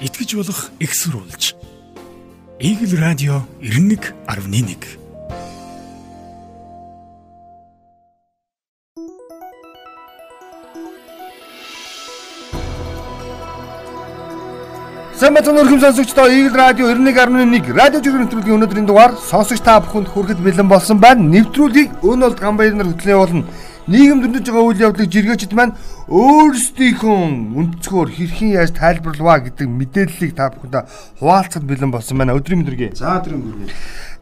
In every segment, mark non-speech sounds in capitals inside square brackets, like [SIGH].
итгэж болох экссурулж. Игэл радио 91.1 Самбатан өрхөм сонсогчдоо Игэл радио 91.1 радио жиргэн нэвтрүүлгийн өнөөдрийн дугаар сонсогч та бүхэнд хүрэхэд бэлэн болсон байна. Нэвтрүүлгийг өн болд гамбайр нар хөтлөө болно. Нийгэм дөрнөж байгаа үйл явдлыг жиргээчд маань өөрсдийнхөө үндэцгөөр хэрхэн яаж тайлбарлаваа гэдэг мэдээллийг та бүхэнд хуваалцахад бэлэн болсон байна. Өдрийн мэдрэг. За өдрийн мэдрэг.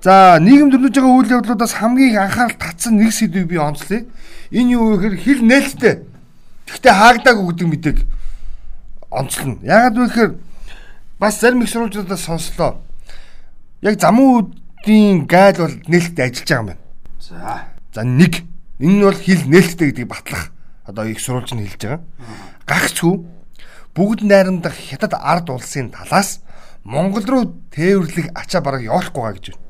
За нийгэм дөрнөж байгаа үйл явдлуудаас хамгийн анхаарал татсан нэг сэдвийг би онцлоё. Энэ юу гэхээр хил нээлттэй. Гэхдээ хаагдаагүй гэдэг мэдээг онцлно. Яагаад вэ гэхээр бас зарим их сурвалжуудаас сонслоо. Яг замуудын гайл бол нээлттэй ажиллаж байгаа юм байна. За. За нэг энэ нь бол хил нээлттэй гэдгийг батлах одоо их сурвалж нь хэлж байгаа. Гагцгүй бүгд найрамдах хятад ард улсын талаас Монгол руу тээвэрлэх ачаа бараг явуулахгүй байгаа гэж байна.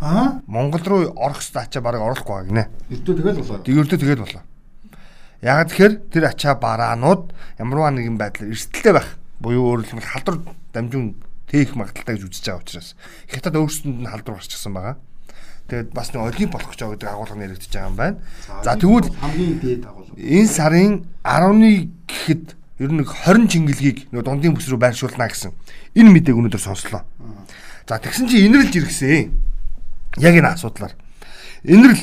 Аа? Монгол руу орох хэвээр ачаа бараг оруулахгүй байгаа гинэ. Эрдөө тэгэл болоо. Тэгвэрдээ тэгээд болоо. Яг тэгэхээр тэр ачаа бараанууд ямарваа нэгэн байдлаар эрсдэлтэй байх буюу хэлбэл халдвар дамжуун тээх магадaltaй гэж үзэж байгаа учраас хятад өөрсдөнд нь халдвар гарчихсан байгаа. Тэгээд бас нэг олимп болох гэж байгаа гэдэг агуулга нэрэгдэж байгаа юм байна. За тэгвэл хамгийн дээд агуулга. энэ сарын 10-ны гэхэд ер нь 20 чингэлгийг нөгөө дундын бүс рүү байршуулна гэсэн энэ мэдээг өнөөдөр сонслоо. За тэгсэн чинь инэрлж иргсэн. Яг энэ асуудлаар. Инэрл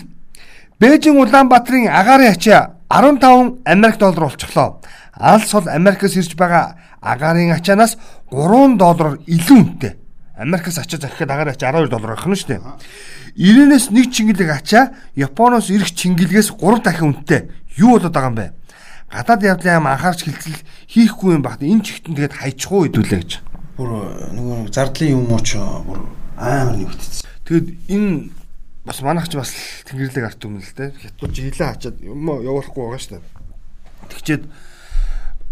Бээжин Улаанбаатарын агаарын ачаа 15 Америк доллар болчихлоо. Алс бол Америкаас ирж байгаа агаарын ачаанаас 3 доллараар илүү үнэтэй. Америкаас ачаа захиад агаарын ачаа 12 доллар байх нь шүү дээ. 90-ээс нэг чингэлэг ачаа Японоос ирэх чингэлгээс 3 дахин үнэтэй. Юу болоод байгаа юм бэ? Гадаад явдлын ам анхаарч хилцэл хийхгүй юм багт энэ чигтэн тэгээд хайчихуу хэдүүлээ гэж. Бүр нөгөө зардлын юм уу ч бүр амар нэгтцсэн. Тэгэд энэ бас манайх ч бас тэнгэрлэг арт өмнө л дээ. Хятад жилээ хачаад юм явуулахгүй байгаа шүү дээ. Тэгчээд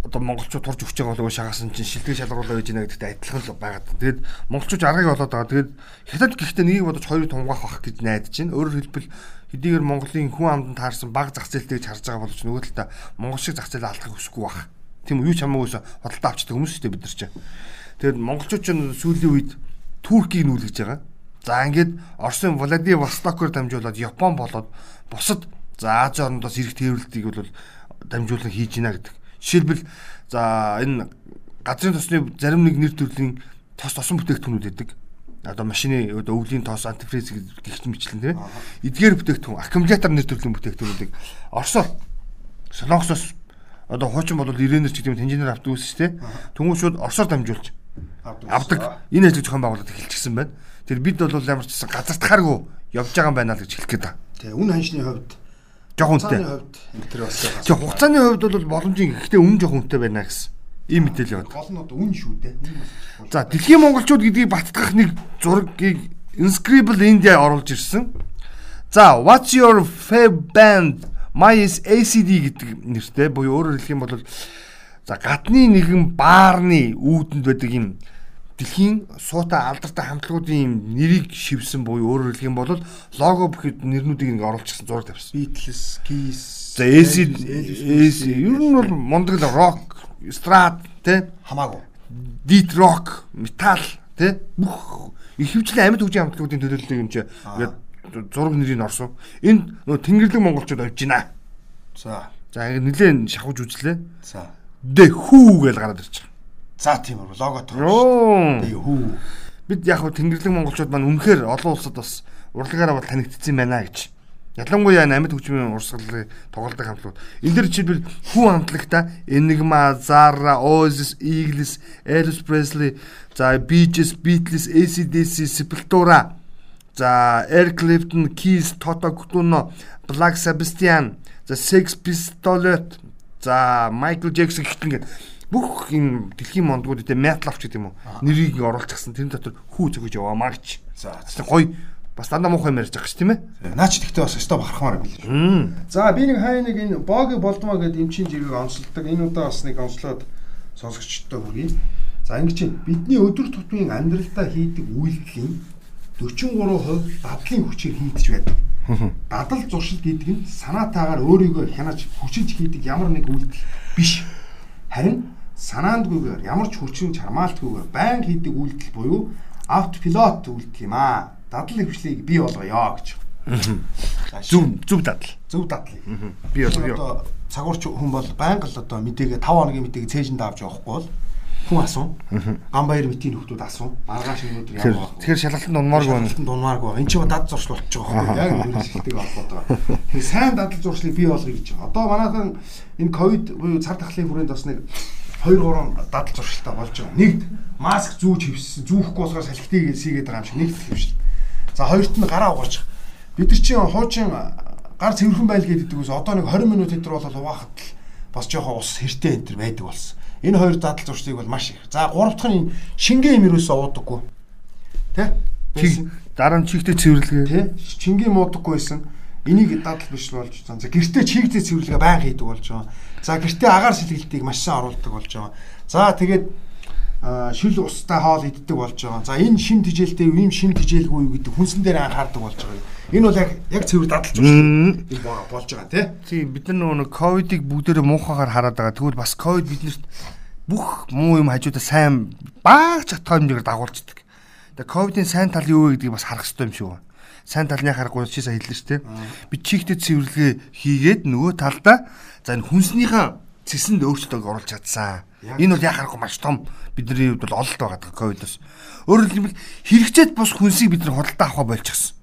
одоо монголчууд турж өгч байгаа болов шахасан чинь шилдэг шалгаруулаа гэж байна гэдэгт адилхан л байгаад. Тэгээд монголчууд аргыг олоод байгаа. Тэгээд хятад гэхдээ нэгийг бодож хоёрыг тунгаах бах гэж найдаж байна. Өөрөөр хэлбэл хэдийгээр Монголын хүн амданд таарсан баг зах зээлтэй гэж харж байгаа боловч нөгөө талдаа монгол шиг зах зээлээ алдахыг хүсэхгүй бах. Тийм юу ч хамаагүйс худалдаа авчдаг хүмүүс шүү дээ бид нар ч. Тэгээд монголчууд ч сүүлийн үед Туркийг нүүлгэж байгаа. За ингээд Оросын Владивостокоор дамжуулаад Япон болоод бусад за Ази орнодоос ирэх тээвэрлэлтийг бол дамжуулан хийж гинэ гэдэг. Жишээлбэл за энэ газрын тосны зарим нэг нэр төрлийн тос тосон бүтээгдэхүүнүүд байдаг. Одоо машины одоо өвлийн тоос антифриз гихч мэтлэн тийм. Эдгээр бүтээгдэхүүн аккумулятор нэр төрлийн бүтээгдэхүүнүүдийг Оросоор Солонгосоос одоо хуучин бол ирэнэр ч гэдэг юм тэнжинээр авдаг үс шүү дээ. Түнгүй шууд Оросоор дамжуулж авдаг. Энэ ажлыг зохион байгуулалт эхэлчихсэн байна. Тэр бид бол ямар ч гэсэн газартахааргүй явж байгаа юм байна л гэж хэлэх гээд байна. Тэгээ үн ханшны хувьд жоох үнэтэй. Тэгээ хугацааны хувьд бол боломжийн гэхдээ үн жоох үнэтэй байна гэсэн. Ийм мэдээлэл байна. гол нь одоо үн шүү дээ. За дэлхийн монголчууд гэдгийг баттгах нэг зургийг Inscribble India оруулж ирсэн. За what's your favorite band? My is ACD гэдэг нэртэй буюу өөрөөр хэлэх юм бол за гадны нэгэн баарны үүдэнд байдаг юм дэлхийн суута алдартай хамтлагуудын юм нэрийг шивсэн буюу өөрөөр хэлэх юм бол лого бүхэд нэрнүүдийг ингэ оруулчихсан зураг тавьсан. Beatles, Kiss, За AC AC ер нь бол мундаг л рок, страт тэ хамаагүй. deep rock, metal тэ бүх ихэвчлэн амьд хөгжийн хамтлагуудын төлөөллөг юм чи ингээд зураг нэрийг орсон. Энд нөө тэнгэрлэг монголчууд авж байна. За. За ингэ нэлээд шахаж үзлээ. За. Дэ хүү гэж гараад байгаа. За тийм үү. Лого тоо. Йоо. Тэгээ хүү. Бид яг хөө тэнгэрлэг монголчууд маань үнэхээр олон улсад бас урлагаараа бол танигдсан байна гэж. Ялангуяа амьд хөгжмийн урсгалыг тоглодог хамтлагууд. Энэ дэр жишээлбэл хүн хамтлагта Enigma, Zara, Oasis, Eagles, Elvis Presley, за Bee Gees, Beatles, AC/DC, Sepultura, за Eric Clapton, Kiss, Toto Cutugno, Black Sebastian, за Sex Pistols, за Michael Jackson гэх мэт бүх юм дэлхийн мондгууд гэдэг metal авч гэдэг юм уу нэрийг оруулчихсан тэрний дотор хүү зөгөж яваамаа гэж. За. Гоё бас дандаа муухай ярьж байгаа ш тийм ээ. Наач тэгтээ бас өстой бахархмаар байл. За би нэг хай нэг энэ боги болдмоо гэдэг эмчийн жиргэг онцолдог. Энэ удаа бас нэг онцлоод сонсогчдод хүргэе. За ингэж бидний өдөр тутмын амьдралдаа хийдэг үйлдэлийн 43% дадлын хүчээр хийдэж байдаг. Дадал зуршил гэдэг нь санаатаагаар өөрийгөө хянаж хүчилж хийдэг ямар нэг үйлдэл биш. Харин санаандгүйгээр ямар ч хүчин чармаалтгүйгээр байн хийдэг үйлдэл буюу автопилот үйлдэл юм аа. Дадал хвшлийг бий болгоё гэж. Зүв зүв дадал. Зөв дадлыг. Би бол би Одоо цагуурч хүн бол байнга л одоо мэдээгээ 5 хоногийн мэдээгээ цээжинд авч явахгүй бол хүн асуу. Ган баяр мэтийн нөхдүүд асуу. Маргааш өнөөдөр Тэгэхээр ямар тэгэхээр шалгалтанд унмааргүй байна. Шалгалтанд дунмааргүй байна. Энд чинь дад зуршил болчих жоох байхгүй [LAUGHS] яг үйлчлэлтэйг холбоотой. Тэгээ сайн дадал зуршлыг бий болгоё гэж. Одоо манайхан энэ ковид буюу цар тахлын хүрээнд бас нэг 2 3 дадал зуршилтай болж байгаа. Нэгд маск зүүж хөвссөн, зүүхгүй болохоор салхитыг сийгээд байгаа юм шиг нэгд хөвшил. За хоёрт нь гараа угаарч. Бид нар чинь хуучин гар цэвэрхэн байл гэдэг үгээс одоо нэг 20 минут энэ төр болол угаахад л бас жоохон ус хэртэй энэ төр байдаг болсон. Энэ хоёр дадал зуршлыг бол маш их. За гурав дахь нь энэ шингээ юм юусоо уудаггүй. Тэ? Дараа нь чигтэй цэвэрлэгээ. Тэ? Чингийн муудаггүй байсан. Энийг дадал биш болж байгаа. За гэртээ чигтэй цэвэрлэгээ баян хийдэг болж байгаа. За гэртээ агаар сэлгэлтийг маш сайн оруулдаг болж байгаа. За тэгээд шил устай хоол иддэг болж байгаа. За энэ шин тижээлтэй ийм шин тижээлгүй юу гэдэг хүнсэн дээр анхаардаг болж байгаа. Энэ бол яг яг цэвэр дадалж. Энэ болж байгаа тий. Тийм бид нар нөгөө ковидыг бүгдээрээ муухагаар хараад байгаа. Тэгвэл бас ковид биднэрт бүх муу юм хажуудаа сайн баач хатгаа хэмжээгээр дагуулждаг. Тэгээ ковидын сайн тал юу вэ гэдгийг бас харах хэрэгтэй юм шиг байна. Сайн талны харахгүй чи сая хэллээ шүү дээ. Би чигтэй цэвэрлэгээ хийгээд нөгөө талдаа за энэ хүнснийхээ цэсэнд өөрчлөлтөг оруулж чадсан. Энэ бол яхахгүй маш том бидний хувьд бол ололт байгаа ковидос. Өөрөөр хэлбэл хэрэгцээд бус хүнсийг бид нар худалдаа авах болчихсон.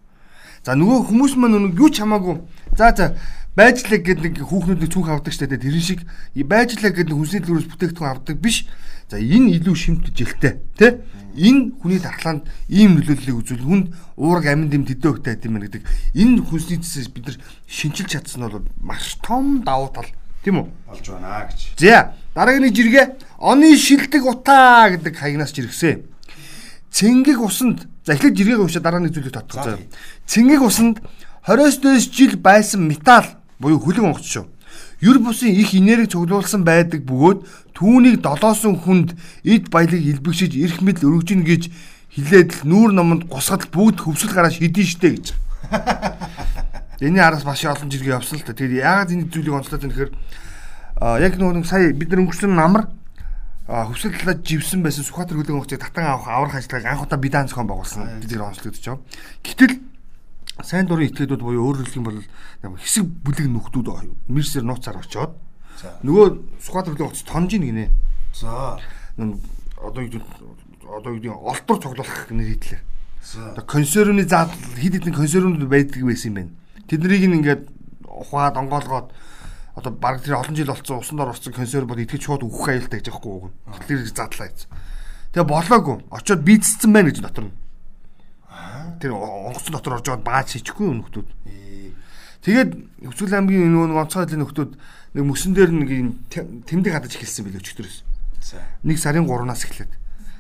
За нөгөө хүмүүс маань нэг юу ч хамаагүй. За за байжлаа гэдэг нэг хүүхнүүд нэг цүнх авдаг штэ тэрэн шиг байжлаа гэдэг нэг хүнсний төлөөс бүтээгдэхүүн авдаг биш. За энэ илүү шимт жилтэй тий? Энэ хүний дархлаанд ийм нөлөөллийг үзүүл хүнд уураг аминд юм төдөө өгтэй гэдэг юм гэдэг. Энэ хүнсний цэсээс бид нар шинжилж чадсан нь бол маш том давуу тал тийм үү? болж байна гэж. За дараагийн нэг жиргээ оны шилдэг утаа гэдэг хаягнаас жиргсэн. Цэнгэг усанд за эхлээд жиргээг уушаа дараа нэг зүйлийг тийм. Цэнгэг усанд 20-с дээш жил байсан металл буюу хөлөг онгоц шүү. Юр бусын их энерги цуглуулсан байдаг бөгөөд түүнийг долоосон хүнд эд баялаг илбэгшиж эрх мэдэл өргөж ийн гэж хилээд л нүүр номонд гусгад бүгд хөвсгөл гараа шидэн штэ гэж. [LAUGHS] Эний араас маш олон жиргээ явсан л та. Тэгээд яагаад энэ зүйлийг онцлоод байна гэхээр яг нөгөө сая бид нар өнгөрсөн намар а хөвсгөллөд живсэн байсан Сүхбаатар хөлөг онгоцыг татан авах аврах ажлыг анх удаа бидан зохион байгуулсан гэдгээр онцлогдож байгаа. Гэтэл сайн дурын этгээдүүд буюу өөрөөр хэлэх юм бол хэсэг бүлэг нөхдүүд мэрсээр нууцаар очоод нөгөө Сүхбаатар хөлөг онгоц тонжин гинэ. За. Одоо юу одоо юу олдор цуглуулах нэр хэлээ. За. Консервны заад хэд хэдэн консервнууд байдаг байсан юм байна. Тэднийг ингээд ухаад онгоолгоод одоо баг тэр олон жил болсон усан дор орсон консервууд итгэж шууд өгөх аюултай гэж яахгүй үг. Тэр задлаа ийц. Тэгээ болоогүй. Очоод бийцсэн байна гэж дотор нь. Тэр онгоцон дотор орж байгаад бааж хийчихгүй юу нөхдүүд. Тэгээд Өвсгөл аймгийн нөгөө онцгой хэлний нөхдүүд нэг мөсөн дээр нэг юм тэм- тэмдэг хадаж эхэлсэн билээ өчтөрөөс. За. Нэг сарын 3-наас эхлээд.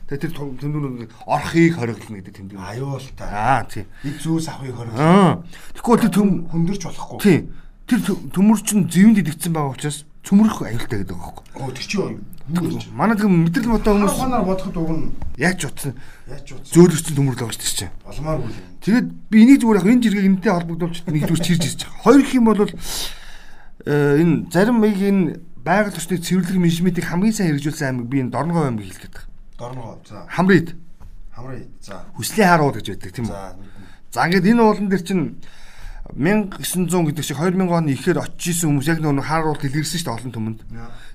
Тэгээд тэр тэмдгүүд орхийг хориглоно гэдэг тэмдэг. Аюултай. Аа тийм. Эд зүүс авахыг хориг. Аа. Тэгэхгүй тэр төм хүндэрч болохгүй. тийм. Тэр тө- төмөр чинь зэвэнд идэгдсэн байгаа учраас цөмрөх аюултай гэдэг байхгүй. Оо тэр чи юу? Манай тийм мэдрэл ботой хүмүүс Ханаар бодоход уг нь яаж утсан яаж утсан? зөөлөрсөн төмөрлөө байгаа шүү дээ. Боломааргүй юм. Тэгээд би энийг зүгээр яг энэ жиргэг энэтэй холбогдуулж нэг зүгээр чирж ирж байгаа. Хоёр их юм бол э, энэ зарим маяг энэ байгаль орчныг цэвэрлэх менежментийг хамгийн сайн хэрэгжүүлсэн аймаг би энэ Дорногов аймаг хэлэх гэдэг. Дорногоо. За. Хамрид Хамраа. За. хүслийн харууд гэж байдаг тийм үү? За. За ингээд энэ уулан дээр чинь 1900 гэдэг шиг 2000 оны ихээр очиж исэн хүмүүс яг нөгөө хааруулт дэлгэрсэн шүү дээ олон түмэнд.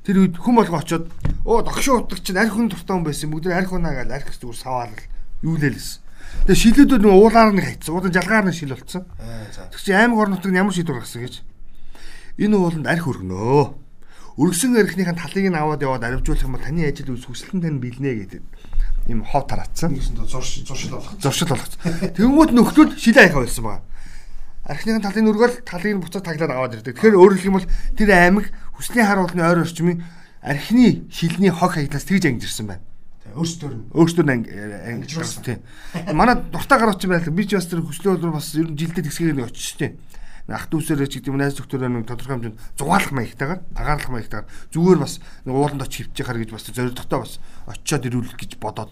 Тэр үед хүм болго очоод оо догшин утга чинь арх хүн дуртай хүн байсан. Бүгд арх унаа гэж арх зүгээр саваал юу лээлсэн. Тэгээ шилүүдүүд нөгөө уулаар нэг хайцсан. Уулын жалгаар нэг шил болцсон. Тэг чи аймаг орон нутгийн ямар шийдвэр гаргасан гэж. Энэ ууланд арх өргөнөө. Өргсөн архиныхаа талыг нь аваад яваад аривжуулах юм бол таны ажил үс хүсэлтэн тань бэлнэ гэдэг юм хов тараацсан. Нэгсэн зурш зуршил болох. Зуршил болгоц. Тэнгүүд нөхдөл шилээ ахаа болсон байгаа. Архиныхаа талын өргөл талыг нь буцаад таглаад аваад ирдэг. Тэгэхээр өөрөөр хэлэх юм бол тэр аймаг хүслийн харуулны ойр орчмын архины шилний хог хаягдлаас тэгж ангижирсан байна. Тэ өөрсдөр нь Өөртөө ангижирсан тийм. Манай дуртай гарч байл би ч бас тэр хүслээ бол бас ер нь жилдээ тэгсгээр нэг очиж тийм. Ах дүүсээр ч гэдэг юм найз доктороо нэг тодорхой хэмжээнд зугаалах маягтайгаар агаарлах маягтайгаар зүгээр бас нэг ууланд очиж хөвчих гэж бас зоригтой бас очиод ирүүлэх гэж бодоод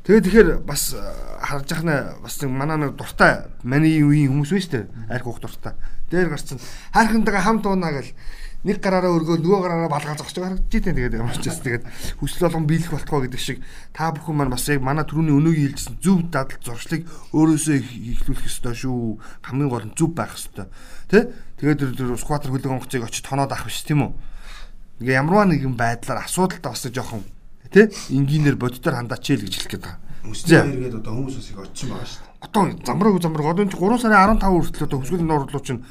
Тэгээд тэгэхээр бас э, харж яхна бас нэг манай нэг дуртай маний үеийн хүмүүс шүү дээ. Арх ух дуртай. Дээр гарцсан хайрхантайгаа хамт уунаа гэл нэг гараараа өргөөл нөгөө гараараа балгаа зогсож харагдаж байна. Тэгээд ямар ч бас тэгээд хүсэл болгон биелэх болтгоо гэдэг шиг та бүхэн маань бас яг манай түрүүний өнөөгийн хэлжсэн зөв дадал зуршлыг өөрөөсөө ихлүүлэх ёстой шүү. Хамгийн гол нь зөв байх ёстой. Тэ? Тэгээд тэр скватер хөлөг онгоцыг очиж тоноод авах биш тийм үү? Ингээ ямарваа нэгэн байдлаар асуудалтай бас жоохон тэ? Энгийнээр боддоор хандаач л гэж хэлэх гээд байгаа. Үстэй хэрэгэд одоо хүмүүс бас их очсон байгаа шүү дээ. Одоо замбраг замбраг одоо 3 сарын 15 хүртэл одоо хөсгөл нуурлуу чинь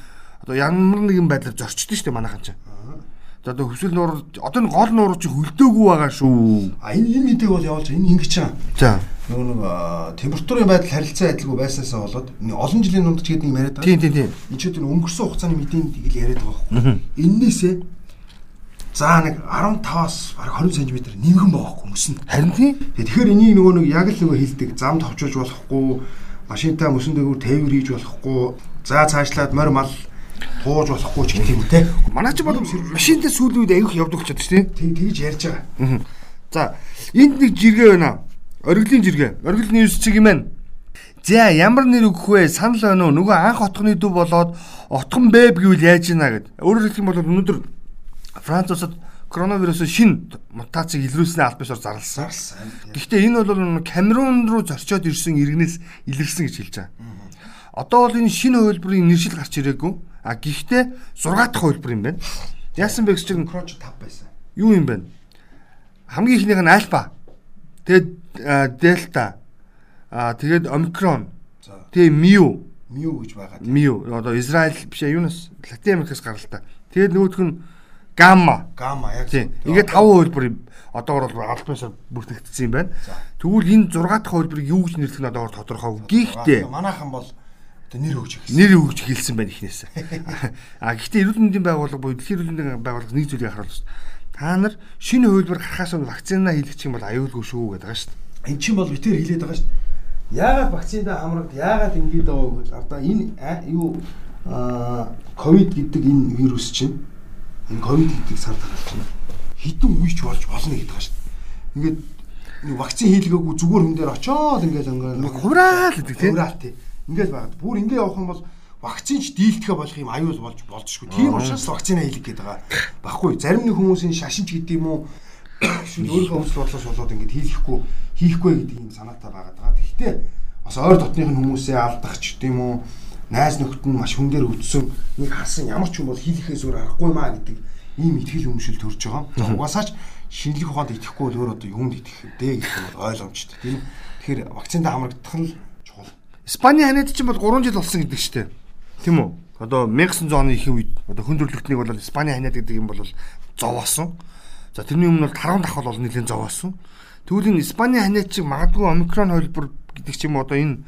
одоо ямар нэгэн байдлаар зорчдөө шүү дээ манайхан чинь. За одоо хөсгөл нуур одоо энэ гол нуур чинь хөлдөөгүй байгаа шүү. А энэ энэ мэдээг бол явуулж энэ ингэж чам. За. Нөгөө нэг температурын байдал харилцан адилгүй байснаасаа болоод олон жилийн дунд ч гэдэг юм яриад байгаа. Тийм тийм тийм. Энд чинь өнгөрсөн хугацааны мэдээ тгийл яриад байгаа байхгүй. Эннээсээ За нэг 15-аас бараг 20 см нэмгэн байгаа мөс нь. Харин тийм. Тэгэхээр энийг нөгөө нэг яг л нөгөө хилдэг зам товчулж болохгүй, машинтаа мөсөн дээгүүр тээвэр хийж болохгүй, за цаашлаад морь мал тууж болохгүй ч гэх юм те. Манай ч бол машинтай сүүлийн үед аяг явдаг чадчих тийм. Тэг тэгж ярьж байгаа. За энд нэг жиргээ байна. Оргилын жиргээ. Оргил ньюс чиг юм байна. За ямар нэр өгөх вэ? Санал байна уу? Нөгөө анх отхны дүү болоод отхон бэб гэвэл яаж ийна гэд. Өөрөөр хэлэх юм бол өнөөдөр Франц улсад коронавирусын шин мутацийг илрүүлснээр аль бишор зарласан. Гэхдээ энэ бол Камерун руу зорчоод ирсэн иргэнээс илэрсэн гэж хэлж байгаа. Одоо бол энэ шинэ хувилбарын нэршил гарч ирээгүй. А гэхдээ 6 дахь хувилбар юм байна. Яасан бэ гэж чинь Кроч 5 байсан. юу юм бэ? Хамгийн ихнийх нь альфа. Тэгээд дельта. А тэгээд омикрон. Тэгээд миу. Миу гэж байгаа. Миу. Одоо Израиль биш юунаас Латин Америкаас гаралтай. Тэгээд нөгөөх нь гамма. Гамма яг. Тийм. Ингээд таван хувилбар одоогор бол албанаар бүртгэгдсэн юм байна. Тэгвэл энэ 6 дахь хувилбарыг юу гэж нэрлэх нь одоогор тодорхойгүй. Гэхдээ манайхан бол нэр өгч ирсэн. нэр өгч хэлсэн байна ихнээс. [LAUGHS] А гэхдээ эрүүл мэндийн байгууллага буюу дэлхийн эрүүл мэндийн байгууллага нэг зүйлийг харуулж та нар шинэ хувилбар гарахаас өмнө вакцина хийлгэх юм бол аюулгүй шүү гэдэг байгаа шүү дээ. Эн чинь бол битэр хилээд байгаа шүү дээ. Яагаад вакциндаа хамрагд яагаад ингэж байгаа вэ гэвэл одоо энэ юу ковид гэдэг энэ вирус чинь энэ ковид гэдэг сар тарал чинь хитэн үеч болж болно гэдэг дээ. Ингээд нэг вакцин хийлгээгүй зүгээр хүн дээр очоод ингээд ингээд Хувраал гэдэг тийм. Хувраал тий. Ингээд байгаад бүр ингээд явах юм бол вакцинч дийлдэхэ болох юм аюул болж болжшгүй. Тийм учраас вакцина хийлгэх гээд байгаа. Баггүй зарим нэг хүмүүсийн шашинч гэдэг юм уу шүүд өөрийнхөө өмсөл бодлоос болоод ингээд хийлгэхгүй хийхгүй гэдэг юм санаатай байгаа. Гэхдээ бас ойр дотных нь хүмүүсээ алдах ч гэдэг юм уу найз нөхд нь маш хүн дээр өвдсөн нэг харсан ямар ч юм бол хийлгэхээс өөр аргагүй маа гэдэг ийм итгэл өмшил төрж байгаа. Угаасаа ч шинжлэх ухаанд итгэхгүй бол өөр одоо юунд итгэх вэ гэх юм бол ойлгомжтой тийм. Тэгэхээр вакциндаа хамрагдах нь чухал. Испани ханиад чинь бол 3 жил болсон гэдэг дээ. Тийм үү? Одоо 1900 оны их үед одоо хүн төрөлхтнийг бол Испани ханиад гэдэг юм бол зовоосон. За тэрний өмнө бол таран давхал бол нэлээд зовоосон. Энэ Испани ханиад чиг магадгүй омикрон хувилбар гэдэг ч юм одоо энэ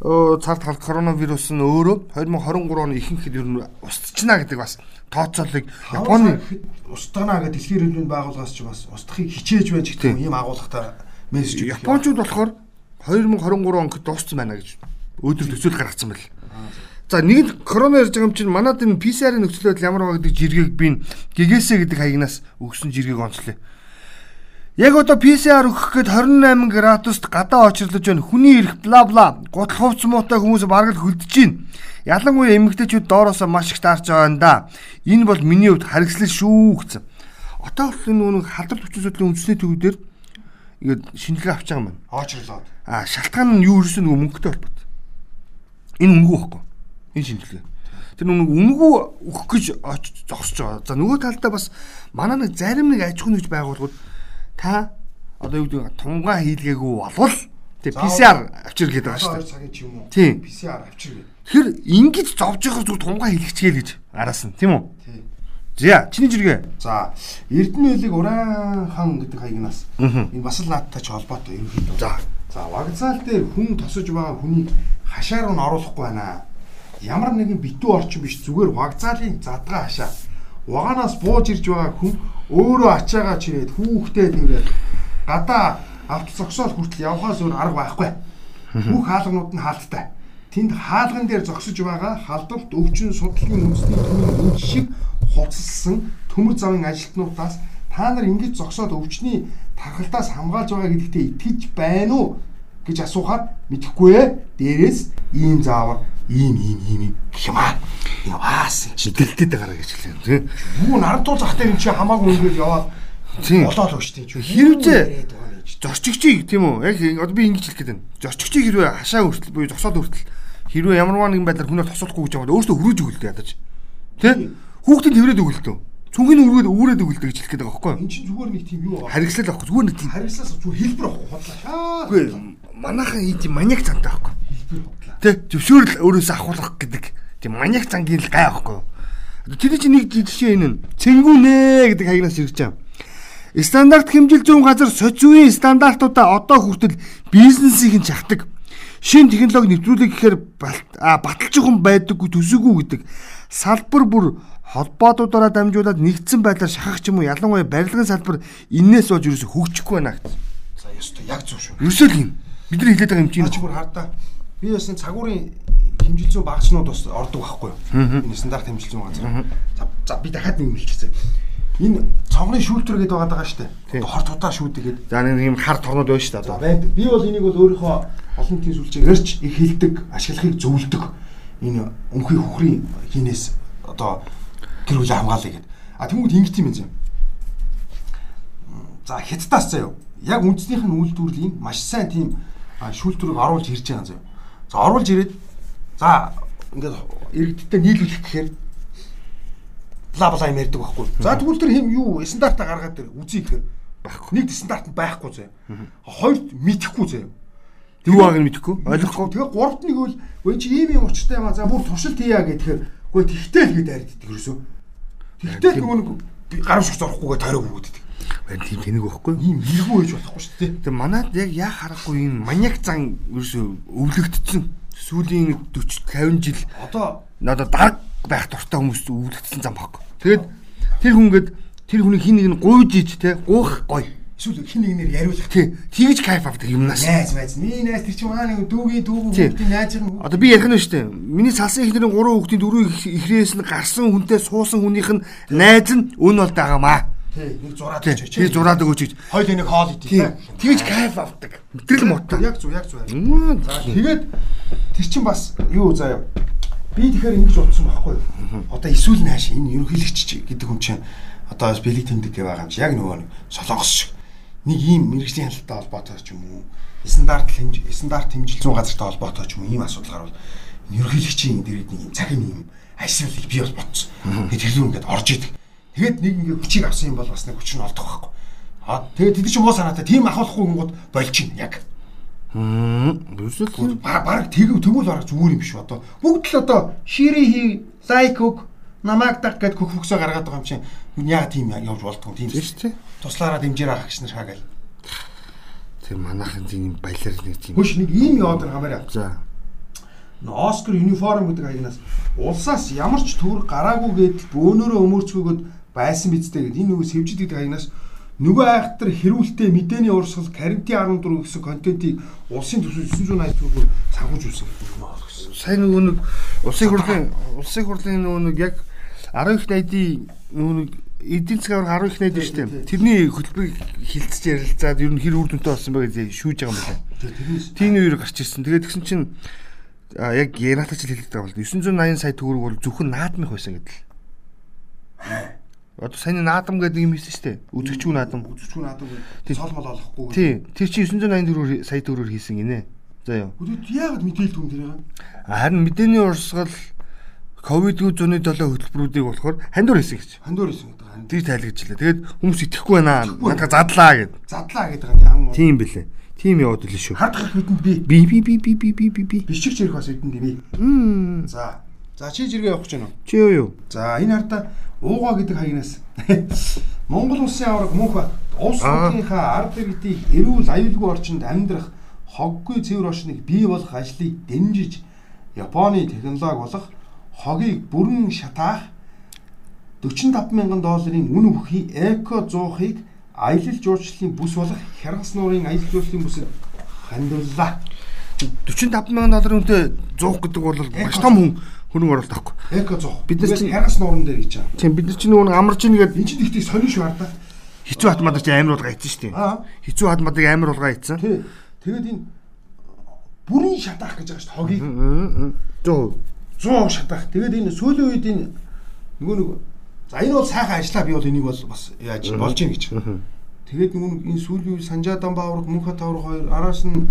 оо, цар тал коронавирус нь өөрөө 2023 оны ихэнхэд ер нь устчна гэдэг бас тооцоолыг Японы устгана гэдэг дэлхийн эрүүл мэндийн байгууллагаас ч бас устдахыг хичээж байж гэх юм ийм агуулгатай мессеж өгөх. Япончууд болохоор 2023 онд дууссан байна гэж өөдөр төсөөл гаргацсан байл. За нэг корона ярьж байгаа юм чинь манад энэ PCR-ийн нөхцөл байдал ямар байгаа гэдэг жиргэг би гэгээсэ гэдэг хаягнаас өгсөн жиргэг онцлоо. Яг одоо PCR өгөх гээд 28 градуст гадаа очирлож байна. Хүний ирэх бла бла. Гутал хувц муутай хүмүүс бараг л хөлдөж байна. Ялангуяа эмэгтэйчүүд доороосоо маш их таарч байгаа юм да. Энэ бол миний хувьд харгислал шүү гэсэн. Одоо бол энэ нэг халдвар төвчөн судлалын үндэсний төвдөр ингээд шинжилгээ авч байгаа юм байна. Очрлоод. А шалтгаан нь юу ерөөсөө нөгөө мөнгөтэй холбоотой. Энэ үнгүй байхгүй. Энэ шинжилгээ. Тэр нөгөө үнгүй өгөх гэж зогсож байгаа. За нөгөө талдаа бас манай нэг зарим нэг аж ахуйн нэгж байгууллагууд та одоо юу гэдэг тунгаа хийлгээгүй болвол тэг PCR авчир гэдэг байгаа шүү дээ. цагийн ч юм уу. Тийм. PCR авчир гэдэг. Тэгэхээр ингэж зовж явах зүг тунгаа хийлгэчихээ гэж араас нь тийм үү? Тийм. За чиний жиргээ. За Эрдэнэ хөлийг Уран хан гэдэг хаягнаас энэ бас л наадтай ч холбоотой юм хэд. За. За вокзал дээр хүн тосож байгаа хүнийг хашаа руу н оруулахгүй байна. Ямар нэгэн битүү орчин биш зүгээр вокзалын задгаа хашаа. Угаанаас бууж ирж байгаа хүн өөрөө ачаагаа чирээд хүүхдээ тэрээд гадаа авто зогсоол хүртэл явхаас өөр арга байхгүй. Бүх хаалганууд нь хаалттай. Тэнд хаалган дээр зогсож байгаа халдварт өвчин судлалын үндэсний төвийн энэ шиг хувцалсан төмөр завын ажилтнуудаас та нар ингэж зогсоод өвчний тархалтаас хамгаалж байгаа гэдэгтээ итгэж байна уу гэж асуухаар мэдэхгүй ээ. Дээрээс ийм заавар ийм ийм ийм ийм гэх юм аа. Яваас чи дэлдэд гараа гэж хэлсэн тийм. Юу нарантуу зах дээр эн чи хамаагүй ингээд яваад болоод өгч тийм ч. Хэрвээ зорчигчийг тийм үү? Яг одоо би ингэж хэлэх гээд байна. Зорчигчийг хэрвээ хашаа хүртэл буюу зогсоод хүртэл хэрвээ ямарваа нэгэн байдлаар хүнээр тосолохгүй гэж бол өөртөө хүрээж өгөлдөө ядаж. Тэ? Хүүхдэд хэврээд өгөлдөө. Цүнгийн үргээд өөрөөд өгөлдөө гэж хэлэх гээд байгаа байхгүй юу? Эн чинь зүгээр нэг тийм юу аа. Харигслал авахгүй зүгээр нэг тийм. Харигслаас зүгээр хэлбэр авахгүй. Шаа. Үгүй манайхан ийм тийм маниак цантай байхгүй. Хэлбэр хотлаа. Тэ? Зөвшөөрөл өөрөөсөө ахуулах гэдэг тийм маниак цангийн л гай байхгүй юу? Тэр чинь нэг жишээ энэ цэнгүүнэ гэдэг хаягнаас ирж байгаа. Стандарт хэмжил зүүн газар социуийн стандартуудаа одоо хүртэл бизнесийг нь чахдаг. Шин технологи нэвтрүүлэг гэхээр баталчихсан байдаггүй төсөөгүү гэдэг салбар бүр холбоотуудаараа дамжуулаад нэгдсэн байдлаар шахах ч юм уу ялангуяа барилгын салбар энээс болж ерөөсө хөгжихгүй байна гэж. За ёстой яг зөв шүү. Ерөөсөө л юм. Бид нар хэлээд байгаа юм чинь Чи бүр хардаа. Би энэ цагуурын хэмжилзүү багцнууд бас ордог байхгүй юу? Энэ стандарт хэмжилзүү газар. За за би дахиад нэг мэлчихсэн. Энэ цонхны шүүлтүр гэдэг байгаа даа штэ. Одоо хорт удаа шүүдэг гэдэг. За нэг юм хар торнод байна шүү дээ За байдаг. Би бол энийг бол өөрийнхөө олон тийм сүлжээг ярьж их хилдэг, ашиглахыг зөвлөдөг. Энэ өнхий хөхрийн хинээс одоо гэр бүлээ хамгаалъя гэд. А тэнгууд ингэт юм юм. За хятадаас заяа. Яг үндснийх нь үйлдвэрлэлийн маш сайн тийм шүүлтүрийг оруулж ирж байгаа заяа. За оруулж ирээд за ингээд иргэдтэй нийлүүлэх гэхээр бла бла юм ярьдаг байхгүй. За тэгвэл тэр хэм юу стандартаа гаргаад тэр үзье гэхээр байхгүй. Нэг стандарт байхгүй заяа. Хоёрт мэдхгүй заяа. Юу байгааг нь мэдэхгүй. Ойлгохгүй. Тэгээ гуравт нэг бол үгүй чи ийм юм учиртай юм а. За бүр туршилт хийя гэхээр үгүй тэгтэл гээд хайрддаг ерөөсөө. Тэгтэл нөгөө нэг би гар шиг зорохгүйгээ тойрог өгдөг. Байн тийм тэнэг байхгүй. Ийм эргүү байж болохгүй шүү дээ. Тэгээ манад яг яа харахгүй энэ маниак зан ерөөсөө өвлөгдсөн. Сүүлийн 40 50 жил Одоо надад дараг байх дуртай хүмүүс өвлөгдсөн зам баггүй. Тэгээд тэр хүнгээд тэр хүний хин нэг нь гуйж иж те гуйх гоё. эсвэл хин нэгнэр яриулах. Тий. Тэгж кайф авдаг юмнаас. Найз найз. Миний найз тэр чинь маа нэг дүүгийн дүүгийн хүүхдийн найз юм. Одоо би ярих нь шүү дээ. Миний салсан ихнэрийн 3 хүүхдийн 4 ихрээс нь гарсан хүнтэй суусан хүнийх нь найз нь өн бол дагаамаа. Тий. Нэг зураад өгч. Тэр зураад өгөөч гэж. Хоёул нэг хоол идэх. Тий. Тэгж кайф авдаг. Мэтрэл муутай. Яг зүг яг. Мм. За тэгээд тэр чин бас юу заяа. Би тэгэхээр ингэж утсан байхгүй юу? Одоо эсвэл нааш энэ ерөнхийлөгч гэдэг хүн чинь одоо бас бэлэг тэмдэг гэж байгаа юм чи яг нөгөө нэг солонгос шиг нэг ийм мэрэгжлийн хяналттай холбоотой ч юм уу стандарт хэмж стандарт хэмжил зүүн газартай холбоотой ч юм ийм асуудал гарвал ерөнхийлөгчийн дэргэд нэг юм цагийн юм айсвал би бас ботсон. Тэгээд тэр зүүн ингээд орж идэг. Тэгээд нэг ингээд хүчийг авсан юм бол бас нэг хүч нь олдох байхгүй. Аа тэгээд тэд чинь муу санаатай тийм ахуулахгүй болж чинь яг. Мм. Юусэл. Баг баг тэг тэгвэл бараг зүгээр юм биш одоо. Бүгд л одоо шири хи лайк өг намайг даг гэд хөх хөхсөө гаргаад байгаа юм чинь яа тийм явж болдгоо тийм шүү дээ. туслаараа дэмжээр авах гэж нар шаагаал. Тэр манайхын тийм баялаар нэг тийм. Хөш нэг ийм яваад байгаа хамаараа. За. Оскар юниформ гэдэг хаягнаас улсаас ямар ч төр гараагүй гэдэл бөөнөрөө өмөрцгөөгд байсан бидтэй гэдэг энэ нөгөө сэвжид гэдэг хаягнаас нөгөө айхтар хэрүүлтэй мэдээний урсгал карантин 14 гэсэн контентийг улсын төсөв 980 төгрөгөөр санхүүж үзсэн гэдэг юм. Сайн нөгөө нэг улсын хурлын улсын хурлын нөгөө нэг яг 10 их найдын нөгөө нэг эдийн засгийн авраг 10 их найд шүү дээ. Тэрний хөтөлбөрийг хилцэж ярилцаад ер нь хэр үр дүнтэй болсон бэ гэж шүүж байгаа юм байна. Тийм үеэр гарч ирсэн. Тэгээд тэгсэн чинь а яг Янатач хэлдэг байгаа бол 980 сая төгрөг бол зөвхөн наадмын байсан гэдэл. Одоо сайн наадам гэдэг юм хэлсэн шүү дээ. Үзэгчгүй наадам. үзчихгүй наадам Тий. цол мол олохгүй. Тий. Тэр чи 980 төгрөг сая төгрөөр хийсэн гинэ. За юу. Үгүй яагаад мэдээлдэг юм тэр юм? Харин мэдээний урсгал ковид 107 хөтөлбөрүүдийг болохоор хандуур хийсэн гэж. Хандуур исэн гэдэг. Тэг тайлгажлаа. Тэгээд хүмүүс итгэхгүй байна. Надад задлаа гэд. Задлаа гэдэг юм. Тийм бэлээ. Тийм яваад илээ шүү. Хард гарах бидэнд би Би би би би би би би би. бичигч ирэх бас бидэнд би. Мм. За. За чи зэрэг явах гэж байна уу? Чи юу юу? За энэ хардаа уугаа гэдэг хаягнаас [LAUGHS] Монгол улсын авраг мөнх улс Аа. орныхаа ард иргэдийг эрүүл аюулгүй орчинд амьдрах хоггүй цэвэр орчныг бий болох ажлыг дэмжиж Японы технологи болох хогийг бүрэн шатаах 45 мянган долларын үн өгөхий эко 100-ыг аялал жуулчлалын бүс болох хяргас нуурын аялал жуулчлалын бүсэд хандууллаа. 45 мянган долларын үнэтэй 100 гэдэг бол маш том хүн хөрөнгө оруулалт авахгүй. Эко 100. Бид нар чинь- хяргас нууран дээр гэж байгаа. Тийм бид нар чинь нөгөө амарч ийгээд Энд чинь ихтэй сонин шүү хардаа. хэцүү хат мадаг чи амар болгоо ийцэн шүү дээ. Аа. Хэцүү хат мадаг амар болгоо ийцэн. Тий. Тэгээд энэ бүрийн шатаах гэж байгаа шүү хогийг. 100%. 100 шатах. Тэгээд энэ сүүлийн үед энэ нөгөө нэг за энэ бол сайхан ажиллаа би бол энийг бол бас яаж болж ийн гэж. Тэгээд нэг энэ сүүлийн үед Санжаадан Баавар, Мөнхбат Тавар хоёр араас нь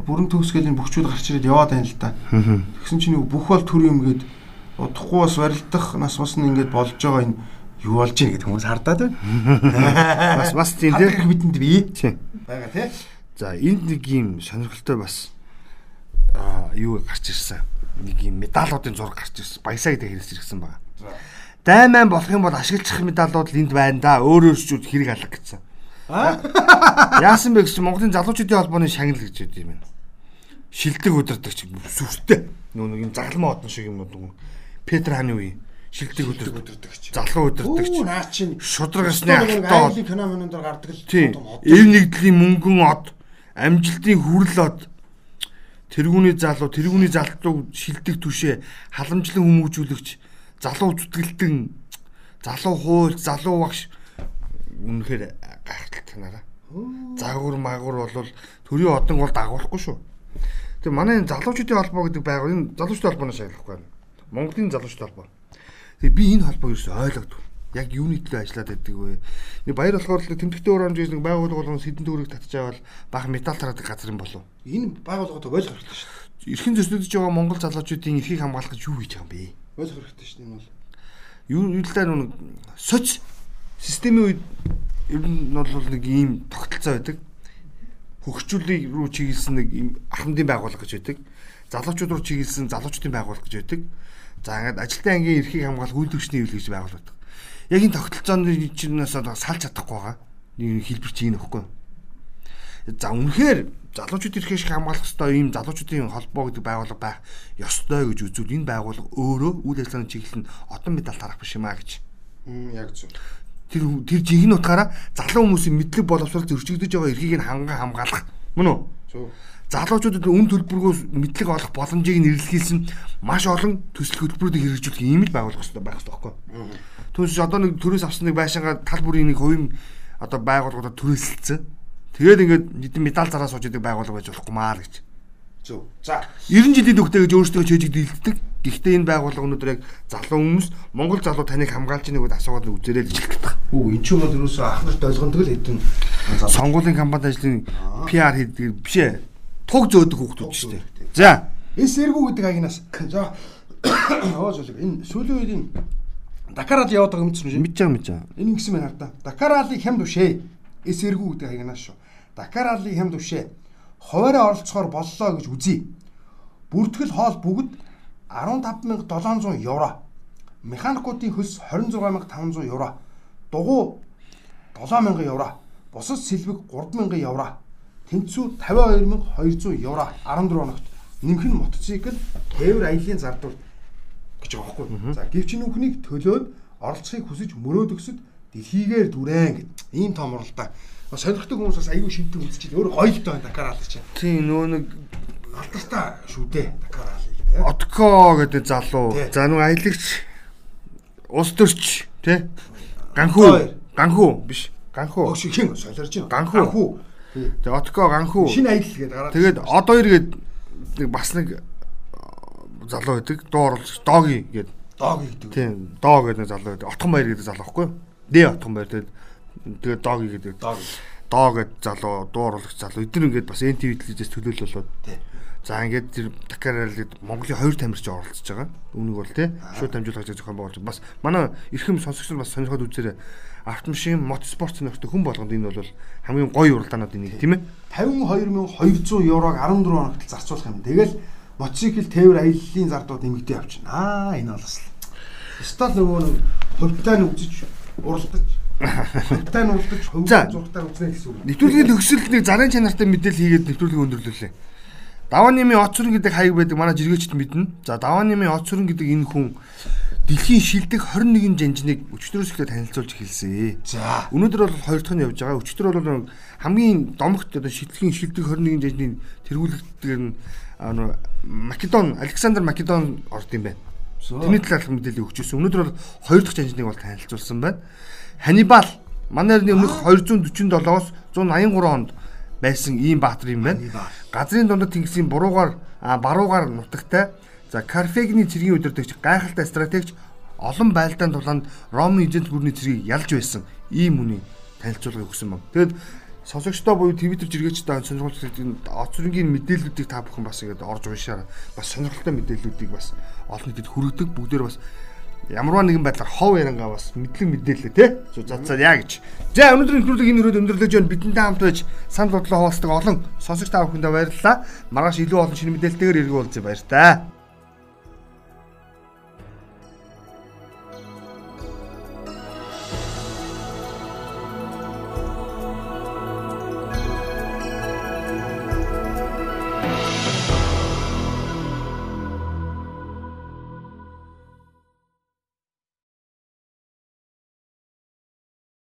бүрэн төгсгөл энэ бүхчүүд гарч ирээд яваад байна л та. Тэгсэн чинь бүх бол төр юм гээд удахгүй бас барилдах нас бас нь ингээд болж байгаа энэ юу болж ийн гэдэг хүмүүс хардаад байна. [LAUGHS] Бас бас тийм тий. Тэр бидэнд бий. Тийм. Бага тий. За энд нэг юм сонирхолтой бас аа юу гарч ирсэн. Нэг юм медалуудын зураг гарч ирсэн. Баясаа гэдэг хэрэгс ирсэн байна. Дайман болох юм бол ашиглах медалууд энд байна да. Өөр өөрчүүд хэрэг алга гэсэн. Яасан бэ гэж Монголын залуучуудын холбооны шагнал гэж үт юм байна. Шилдэг өдөртөгч сүртэй. Нөө нэг юм загалмаа одон шиг юм уу. Петр хааны үе. Шилдэг өдөртөгч. Залуу өдөртөгч. Оо наа чинь Шударгасны айлын хатаа. феноменон дээр гардаг л том од. Эв нэгдлийн мөнгөн од, амжилтын хүрэл од. Тэргүүний залуу, тэргүүний залтуу шилдэг түшээ, халамжлан хүмүүжүүлэгч, залуу зүтгэлтэн, залуу хууль, залуу багш үнэхээр гайхалтай нараа. Загвар магвар бол төрийн одон бол дагуулахгүй шүү. Тэгээ манай энэ залуучуудын холбоо гэдэг байгуул энэ залуучуудын холбооноос шалгахгүй байна. Монголын залуучуудын холбоо. Тэгээ би энэ холбоог ерөөсөй ойлгодог. Яг юуны төлөө ажиллаад байдаг вэ? Нэг баяр болохоор л тэмдэгтэй урамж нэг байгууллага болгон сэдэн төгрөг татчихавал бага металл тараадаг газар юм болов. Энэ байгууллагууд ойлгох хэрэгтэй шүү дээ. Эрхэн зөрчилдөж байгаа Монгол залуучуудын эрхийг хамгаалах гэж юу хийж байгаа юм бэ? Ойлгох хэрэгтэй шүү дээ энэ бол. Юу юу да нүг соц системийн үед ер нь бол нэг ийм тогтолцоо байдаг. Хөгжүүлэг рүү чиглэсэн нэг ийм ахмадын байгууллага гэж байдаг. Залуучууд руу чиглэсэн залуучдын байгууллага гэж байдаг. За ингээд ажилтны ангийн эрхийг хамгаалах үйлдвэрчний хэвлэл гэж байгуулдаг. Яг энэ тогтолцооны чинээс одоо салж чадахгүй байгаа. Нэг хэлбэр чинь энэ ихгүй. За үнэхээр залуучууд эрхийг шиг хамгаалах ёстой ийм залуучуудын холбоо гэдэг байгууллага байх ёстой гэж үзвэл энэ байгууллага өөрөө үйл ажиллагааны чиглэлд одон медаль тарах биш юм а гэж. Яг зөв. Тэр тэр жинхэнэ утгаараа залуу хүмүүсийн мэдлэг боловсрол зөрчигдөж байгаа эрхийг нь ханган хамгаалах. Мөн үү? Залуучуудад үн төлбөргөөс мэдлэг олох боломжийг нь эрэлхийлсэн маш олон төсөл хөтөлбөрүүдийг хэрэгжүүлэх ийм л байгуулах хэрэгтэй байх хэрэгтэй байхгүй юу? Түүнээс одоо нэг төрөөс авсан нэг байшингаа тал бүрийн нэг хувийн одоо байгууллагуудад төрөөсөлцсөн. Тэгээд ингээд хэдэн медаль зараа сууж идэг байгууллага байж болохгүй маа л гэж. Зөв. За 90 жилийн төгтөө гэж өөрсдөө чөжиг дийлддэг. Гэхдээ энэ байгууллага өнөөдөр яг залуу хүмүүс Монгол залуу таныг хамгаалж гэдээ асуугаад үзээрэй л хэлэх гэдэг. Үгүй эн чинь бол ерөөсөө анх нарт ойлгондөө л хэдэн Сонгуулийн кампанит ажлын PR хийдэг биш ээ. Туг зөөдөг хүүхдүүд шүү дээ. За эсэргүү гэдэг агнаас. За ооз үлэг энэ сүүлийн үед энэ Дакарад яваад байгаа юмцсан шүү. мэдж байгаа мэдж байгаа. Энэ ингэсэн байна хардаа. Дакаралыг хямд өвшээ. Эсэргүү гэдэг агнаас шүү. Дакаралыг хямд өвшээ. Хуваараа оролцохоор боллоо гэж үзье. Бүртгэл хоол бүгд 15700 евро. Механикуудын хөлс 26500 евро. Дугуй 7000 евро. Бусад сэлбэг 3000 евро. Тэнцүү 52200 евро 14 хоногт. Нэмэх нь мотоцикл тээвэр аяллаа зардвал гэж байгаа байхгүй. За гэвч энэ үхнийг төлөөд оролцохыг хүсэж мөрөөдөгсөд дэлхийгээр дүрэн гэд. Ийм том оролдоо. Сонирхдаг хүмүүс бас аюу шимтэг үзчихэл өөр гоё л доо Дакар аль чинь. Тийм нөө нэг Алдартай шүү дээ Дакар. Отко гэдэг залуу. За нэг аялагч улс төрч тий. Ганхүү. Ганхүү биш. Ганхүү. Оо шиг хин солирж байна. Ганхүү. Тэгээ Отко ганхүү. Шинэ аялал гэдэг гараад. Тэгээд одоо хоёр гээд нэг бас нэг э, залуу байдаг. Дуу оруулагч Доги гэдэг. дог гэдэг. Тийм, Дог гэдэг нэг залуу байдаг. Отхон баяр гэдэг залуу байхгүй юу? Дэ Отхон баяр тэгээд тэгээд Доги гэдэг. Дог. Доо гэдэг залуу, дуу оруулагч залуу. Эдгээр ингээд бас NTV телевизээс төлөөлөл болоод. Тий. За ингээд тэр Дакар раллид Монголын хоёр тамирч оролцож байгаа. Үүнийг бол тий шууд дамжуулах гэж зохион байгуулж. Бас манай эрхэм сонсогч нар бас сонирхоод үзээрэй. Автомашин, мотоспорт сонирхдаг хүн болгонд энэ бол хамгийн гоё уралдаануудын нэг тийм ээ. 52200 еврог 14 хоногт зарцуулах юм. Тэгэл мотоцикл тээвэр аяллалын зардууд нэмэгдээ явчихна. Аа энэ бол бас. Стал нөгөө нэг хувьтай нь үзэж уралдаж хувьтай нь уралдаж хувь зургатаар үзнэ гэсэн үг. Нэвтрүүлгийн төгсөлд нэг зарын чанартай мэдээлэл хийгээд нэвтрүүлгийг өндөрлөлээ. Даван нэмийн оцрон гэдэг хаяг байдаг манай жиргээчд мэднэ. За даван нэмийн оцрон гэдэг энэ хүн дэлхийн шилдэг 21 жанжныг өчтөрөөс эхлээд танилцуулж эхэлсэн. За. Өнөөдөр бол хоёр дахь нь явж байгаа. Өчтөр бол хамгийн домогт одоо шилдэгийн шилдэг 21 жанжны тэргүүлэгдгээр нь Македон, Александр Македон орд юм байна. Тэрний талаарх мэдээлэл өгчөөсөн. Өнөөдөр бол хоёр дахь жанжныг бол танилцуулсан байна. Ханибал манай эртний өмнөх 247-оос 183 онд байсан ийм баатар юм байна. Газрын дундад тэнгисийн буруугаар баруугаар нутагтай За Карфегний цэргийн удирдагч гайхалтай стратегч олон байлдаан тулаанд Ромын эзэнт гүрний цэргийг ялж байсан ийм үний танилцуулгыг өгсөн баг. Тэгэд сонсогчдоо буюу Twitter жиргээчтэй сонирхолтой оцрынгийн мэдээллүүдийг та бүхэн бас ингээд орж уншаарай. Бас сонирхолтой мэдээллүүдийг бас олон нийтэд хүргэдэг бүгдээр бас ямарваа нэгэн байдлаар хов ярангаа бас мэдлэг мэдээлээ те зацаа яа гэж. За өнөөдрийн нэвтрүүлэг энэ өрөөд өндөрлөж байна. Бидэнтэй хамт байж санал бодлоо хуваалцдаг олон сонсогч та бүхэндээ баярлалаа. Маргааш илүү олон шинэ мэдээлэлтэйгээр уулзъя баяр таа.